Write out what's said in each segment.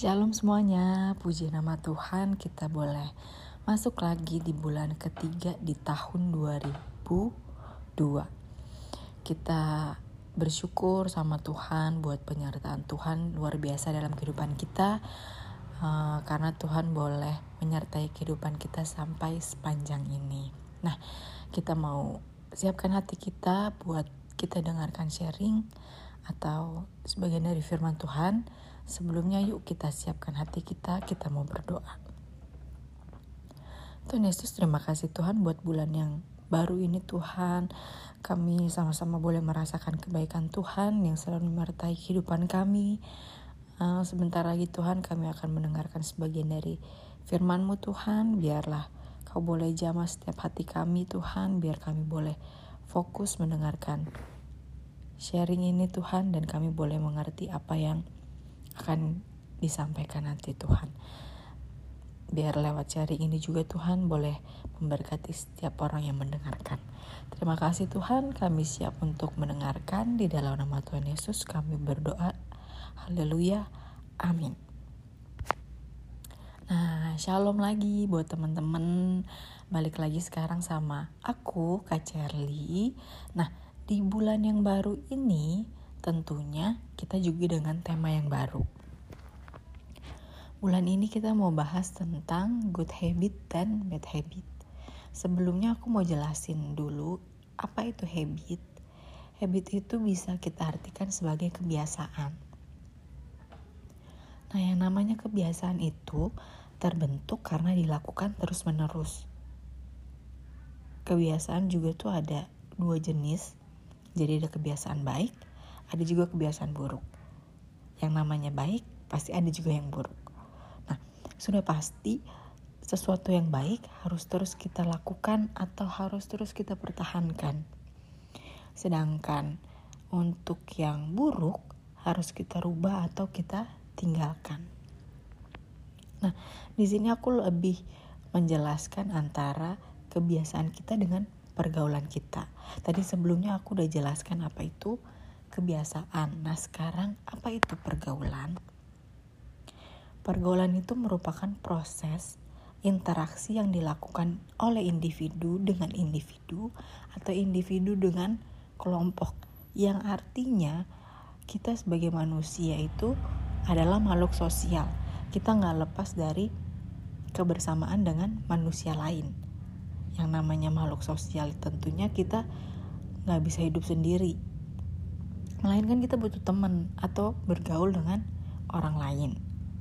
Shalom semuanya, puji nama Tuhan kita boleh masuk lagi di bulan ketiga di tahun 2002. Kita bersyukur sama Tuhan buat penyertaan Tuhan luar biasa dalam kehidupan kita uh, karena Tuhan boleh menyertai kehidupan kita sampai sepanjang ini. Nah, kita mau siapkan hati kita buat kita dengarkan sharing atau sebagian dari firman Tuhan Sebelumnya yuk kita siapkan hati kita, kita mau berdoa. Tuhan Yesus terima kasih Tuhan buat bulan yang baru ini Tuhan. Kami sama-sama boleh merasakan kebaikan Tuhan yang selalu menyertai kehidupan kami. Uh, sebentar lagi Tuhan kami akan mendengarkan sebagian dari firman-Mu Tuhan. Biarlah Kau boleh jamah setiap hati kami Tuhan. Biar kami boleh fokus mendengarkan sharing ini Tuhan. Dan kami boleh mengerti apa yang akan disampaikan nanti Tuhan. Biar lewat sharing ini juga Tuhan boleh memberkati setiap orang yang mendengarkan. Terima kasih Tuhan, kami siap untuk mendengarkan di dalam nama Tuhan Yesus kami berdoa. Haleluya. Amin. Nah, shalom lagi buat teman-teman. Balik lagi sekarang sama aku, Kak Charlie. Nah, di bulan yang baru ini tentunya kita juga dengan tema yang baru. Bulan ini kita mau bahas tentang good habit dan bad habit. Sebelumnya aku mau jelasin dulu apa itu habit. Habit itu bisa kita artikan sebagai kebiasaan. Nah, yang namanya kebiasaan itu terbentuk karena dilakukan terus-menerus. Kebiasaan juga tuh ada dua jenis. Jadi ada kebiasaan baik ada juga kebiasaan buruk. Yang namanya baik, pasti ada juga yang buruk. Nah, sudah pasti sesuatu yang baik harus terus kita lakukan atau harus terus kita pertahankan. Sedangkan untuk yang buruk harus kita rubah atau kita tinggalkan. Nah, di sini aku lebih menjelaskan antara kebiasaan kita dengan pergaulan kita. Tadi sebelumnya aku udah jelaskan apa itu kebiasaan. Nah, sekarang apa itu pergaulan? Pergaulan itu merupakan proses interaksi yang dilakukan oleh individu dengan individu atau individu dengan kelompok yang artinya kita sebagai manusia itu adalah makhluk sosial kita nggak lepas dari kebersamaan dengan manusia lain yang namanya makhluk sosial tentunya kita nggak bisa hidup sendiri melainkan kita butuh teman atau bergaul dengan orang lain.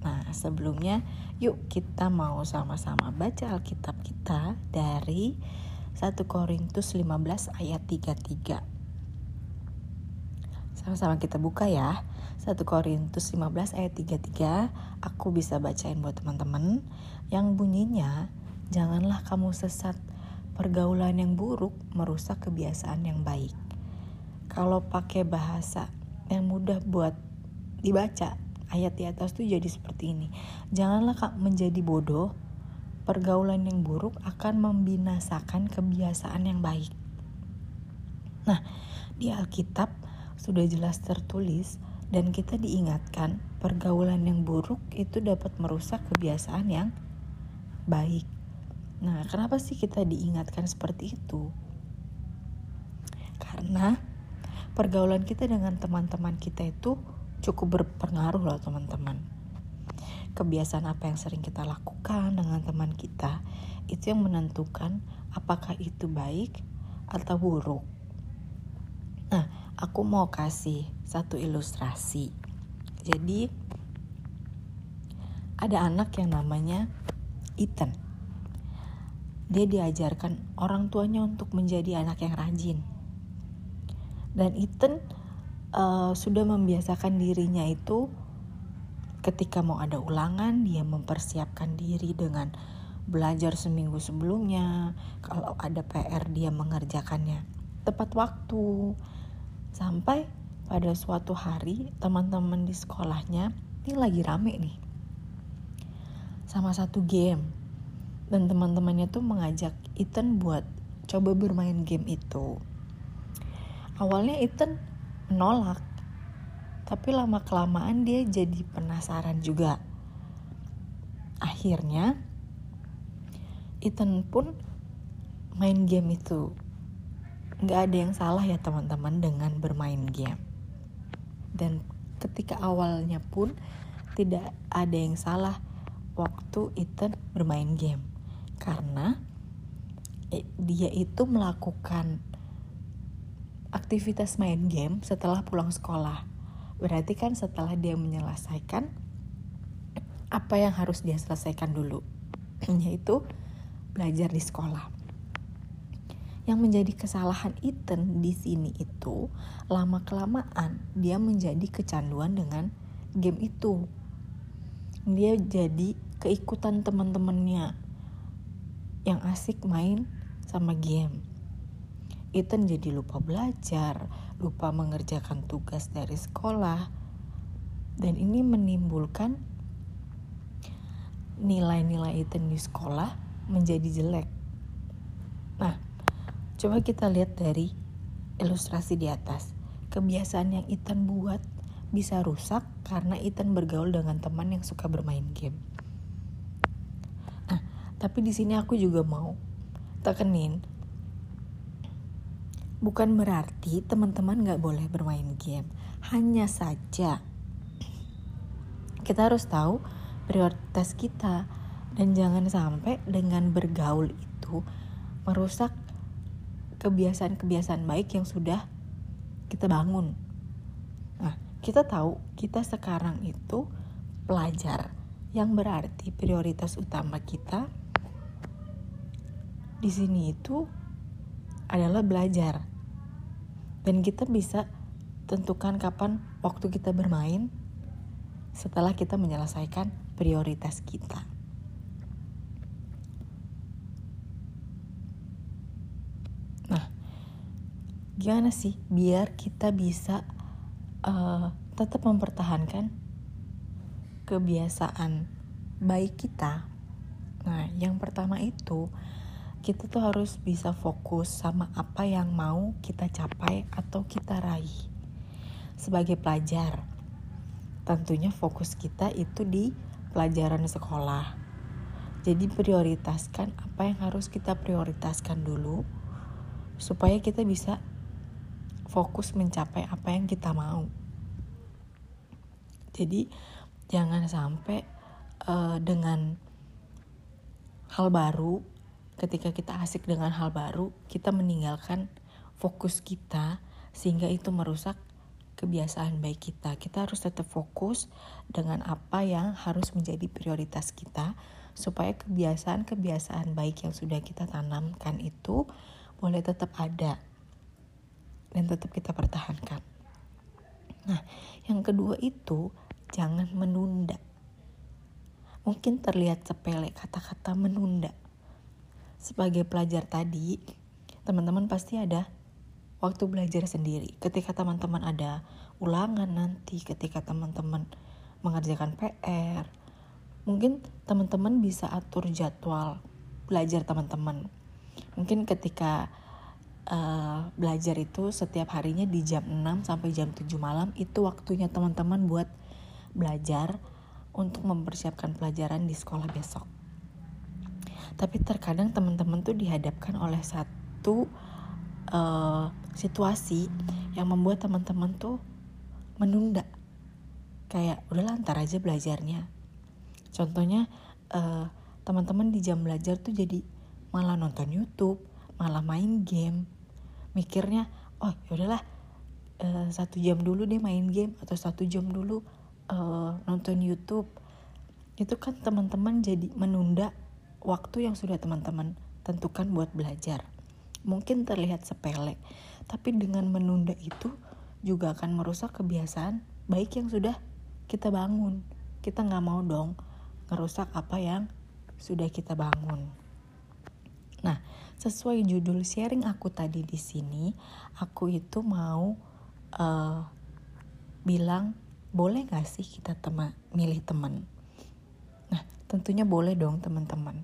Nah, sebelumnya yuk kita mau sama-sama baca Alkitab kita dari 1 Korintus 15 ayat 33. Sama-sama kita buka ya. 1 Korintus 15 ayat 33. Aku bisa bacain buat teman-teman yang bunyinya janganlah kamu sesat pergaulan yang buruk merusak kebiasaan yang baik kalau pakai bahasa yang mudah buat dibaca ayat di atas tuh jadi seperti ini janganlah kak menjadi bodoh pergaulan yang buruk akan membinasakan kebiasaan yang baik nah di Alkitab sudah jelas tertulis dan kita diingatkan pergaulan yang buruk itu dapat merusak kebiasaan yang baik. Nah, kenapa sih kita diingatkan seperti itu? Karena pergaulan kita dengan teman-teman kita itu cukup berpengaruh loh teman-teman. Kebiasaan apa yang sering kita lakukan dengan teman kita itu yang menentukan apakah itu baik atau buruk. Nah, aku mau kasih satu ilustrasi. Jadi ada anak yang namanya Ethan. Dia diajarkan orang tuanya untuk menjadi anak yang rajin dan Ethan uh, sudah membiasakan dirinya itu ketika mau ada ulangan dia mempersiapkan diri dengan belajar seminggu sebelumnya. Kalau ada PR dia mengerjakannya tepat waktu. Sampai pada suatu hari teman-teman di sekolahnya ini lagi rame nih sama satu game. Dan teman-temannya tuh mengajak Ethan buat coba bermain game itu awalnya Ethan menolak tapi lama kelamaan dia jadi penasaran juga. Akhirnya Ethan pun main game itu. Nggak ada yang salah ya teman-teman dengan bermain game. Dan ketika awalnya pun tidak ada yang salah waktu Ethan bermain game. Karena eh, dia itu melakukan aktivitas main game setelah pulang sekolah berarti kan setelah dia menyelesaikan apa yang harus dia selesaikan dulu yaitu belajar di sekolah yang menjadi kesalahan Ethan di sini itu lama kelamaan dia menjadi kecanduan dengan game itu. Dia jadi keikutan teman-temannya yang asik main sama game. Ethan jadi lupa belajar, lupa mengerjakan tugas dari sekolah. Dan ini menimbulkan nilai-nilai Ethan di sekolah menjadi jelek. Nah, Coba kita lihat dari ilustrasi di atas. Kebiasaan yang Ethan buat bisa rusak karena Ethan bergaul dengan teman yang suka bermain game. Nah, tapi di sini aku juga mau tekenin bukan berarti teman-teman gak boleh bermain game. Hanya saja kita harus tahu prioritas kita dan jangan sampai dengan bergaul itu merusak kebiasaan-kebiasaan baik yang sudah kita bangun. Nah, kita tahu kita sekarang itu pelajar yang berarti prioritas utama kita di sini itu adalah belajar. Dan kita bisa tentukan kapan waktu kita bermain setelah kita menyelesaikan prioritas kita. gimana sih biar kita bisa uh, tetap mempertahankan kebiasaan baik kita. Nah, yang pertama itu kita tuh harus bisa fokus sama apa yang mau kita capai atau kita raih. Sebagai pelajar, tentunya fokus kita itu di pelajaran sekolah. Jadi prioritaskan apa yang harus kita prioritaskan dulu supaya kita bisa fokus mencapai apa yang kita mau. Jadi jangan sampai uh, dengan hal baru ketika kita asik dengan hal baru kita meninggalkan fokus kita sehingga itu merusak kebiasaan baik kita. Kita harus tetap fokus dengan apa yang harus menjadi prioritas kita supaya kebiasaan-kebiasaan baik yang sudah kita tanamkan itu boleh tetap ada dan tetap kita pertahankan. Nah, yang kedua itu jangan menunda. Mungkin terlihat sepele kata-kata menunda. Sebagai pelajar tadi, teman-teman pasti ada waktu belajar sendiri. Ketika teman-teman ada ulangan nanti, ketika teman-teman mengerjakan PR, mungkin teman-teman bisa atur jadwal belajar teman-teman. Mungkin ketika uh, belajar itu setiap harinya di jam 6 sampai jam 7 malam itu waktunya teman-teman buat belajar untuk mempersiapkan pelajaran di sekolah besok. Tapi terkadang teman-teman tuh dihadapkan oleh satu uh, situasi yang membuat teman-teman tuh menunda. Kayak udah lantar aja belajarnya. Contohnya uh, teman-teman di jam belajar tuh jadi malah nonton YouTube, malah main game, mikirnya oh yaudahlah uh, satu jam dulu deh main game atau satu jam dulu uh, nonton YouTube itu kan teman-teman jadi menunda waktu yang sudah teman-teman tentukan buat belajar. Mungkin terlihat sepele tapi dengan menunda itu juga akan merusak kebiasaan baik yang sudah kita bangun. Kita nggak mau dong ngerusak apa yang sudah kita bangun. Nah sesuai judul sharing aku tadi di sini, aku itu mau uh, bilang boleh gak sih kita tema, milih teman? Tentunya boleh dong teman-teman.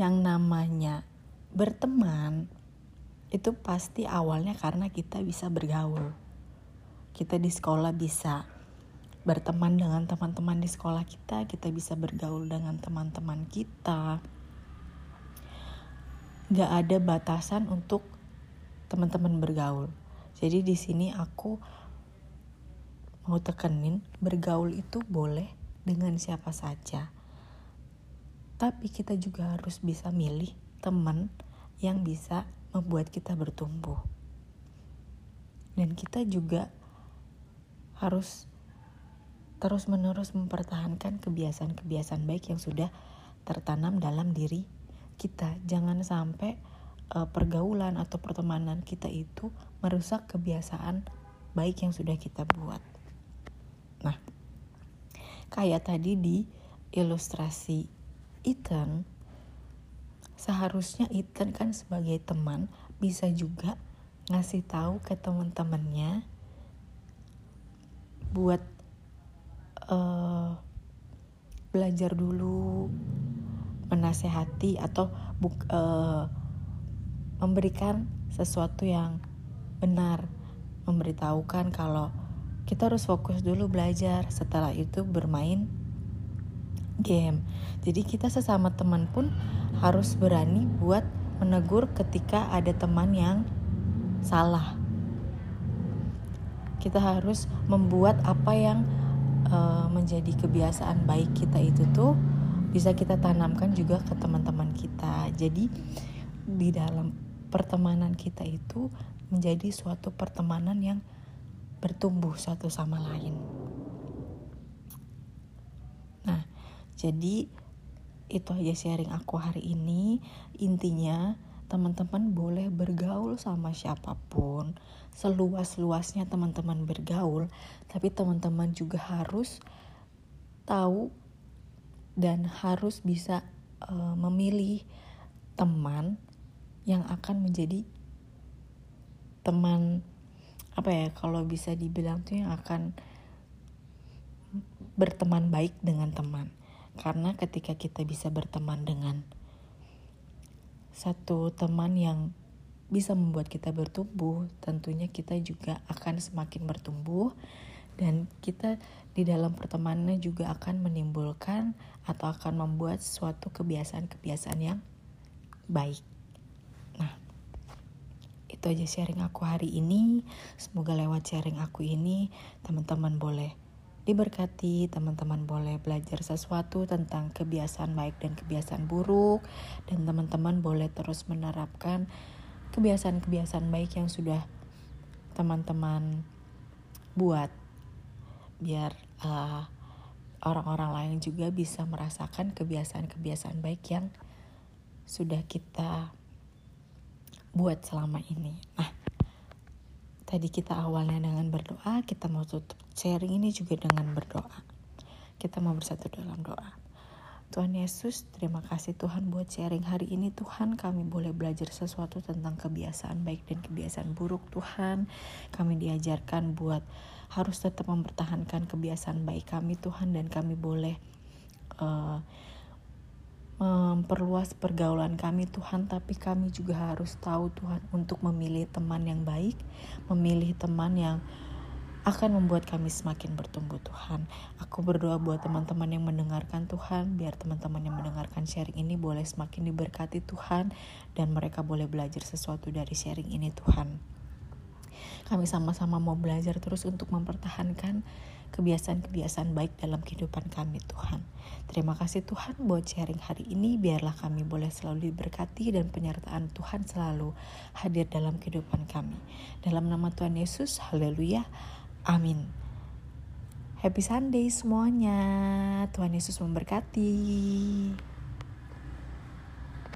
Yang namanya berteman itu pasti awalnya karena kita bisa bergaul. Kita di sekolah bisa berteman dengan teman-teman di sekolah kita, kita bisa bergaul dengan teman-teman kita. Gak ada batasan untuk teman-teman bergaul. Jadi di sini aku mau tekenin bergaul itu boleh dengan siapa saja. Tapi kita juga harus bisa milih teman yang bisa membuat kita bertumbuh. Dan kita juga harus terus-menerus mempertahankan kebiasaan-kebiasaan baik yang sudah tertanam dalam diri kita. Jangan sampai uh, pergaulan atau pertemanan kita itu merusak kebiasaan baik yang sudah kita buat. Nah, kayak tadi di ilustrasi Ethan, seharusnya Ethan kan sebagai teman bisa juga ngasih tahu ke teman-temannya buat uh, belajar dulu menasehati atau buk, uh, memberikan sesuatu yang benar memberitahukan kalau kita harus fokus dulu belajar. Setelah itu bermain game. Jadi kita sesama teman pun harus berani buat menegur ketika ada teman yang salah. Kita harus membuat apa yang uh, menjadi kebiasaan baik kita itu tuh bisa kita tanamkan juga ke teman-teman kita. Jadi di dalam pertemanan kita itu menjadi suatu pertemanan yang bertumbuh satu sama lain. Nah, jadi itu aja sharing aku hari ini. Intinya, teman-teman boleh bergaul sama siapa pun, seluas-luasnya teman-teman bergaul, tapi teman-teman juga harus tahu dan harus bisa uh, memilih teman yang akan menjadi teman apa ya kalau bisa dibilang tuh yang akan berteman baik dengan teman. Karena ketika kita bisa berteman dengan satu teman yang bisa membuat kita bertumbuh tentunya kita juga akan semakin bertumbuh dan kita di dalam pertemanan juga akan menimbulkan atau akan membuat suatu kebiasaan-kebiasaan yang baik itu aja sharing aku hari ini. Semoga lewat sharing aku ini teman-teman boleh diberkati, teman-teman boleh belajar sesuatu tentang kebiasaan baik dan kebiasaan buruk dan teman-teman boleh terus menerapkan kebiasaan-kebiasaan baik yang sudah teman-teman buat biar uh, orang-orang lain juga bisa merasakan kebiasaan-kebiasaan baik yang sudah kita buat selama ini. Nah, tadi kita awalnya dengan berdoa, kita mau tutup sharing ini juga dengan berdoa. Kita mau bersatu dalam doa. Tuhan Yesus, terima kasih Tuhan buat sharing hari ini Tuhan. Kami boleh belajar sesuatu tentang kebiasaan baik dan kebiasaan buruk Tuhan. Kami diajarkan buat harus tetap mempertahankan kebiasaan baik kami Tuhan dan kami boleh uh, memperluas pergaulan kami Tuhan tapi kami juga harus tahu Tuhan untuk memilih teman yang baik memilih teman yang akan membuat kami semakin bertumbuh Tuhan. Aku berdoa buat teman-teman yang mendengarkan Tuhan, biar teman-teman yang mendengarkan sharing ini boleh semakin diberkati Tuhan dan mereka boleh belajar sesuatu dari sharing ini Tuhan. Kami sama-sama mau belajar terus untuk mempertahankan kebiasaan-kebiasaan baik dalam kehidupan kami Tuhan. Terima kasih Tuhan buat sharing hari ini. Biarlah kami boleh selalu diberkati dan penyertaan Tuhan selalu hadir dalam kehidupan kami. Dalam nama Tuhan Yesus, haleluya. Amin. Happy Sunday semuanya. Tuhan Yesus memberkati.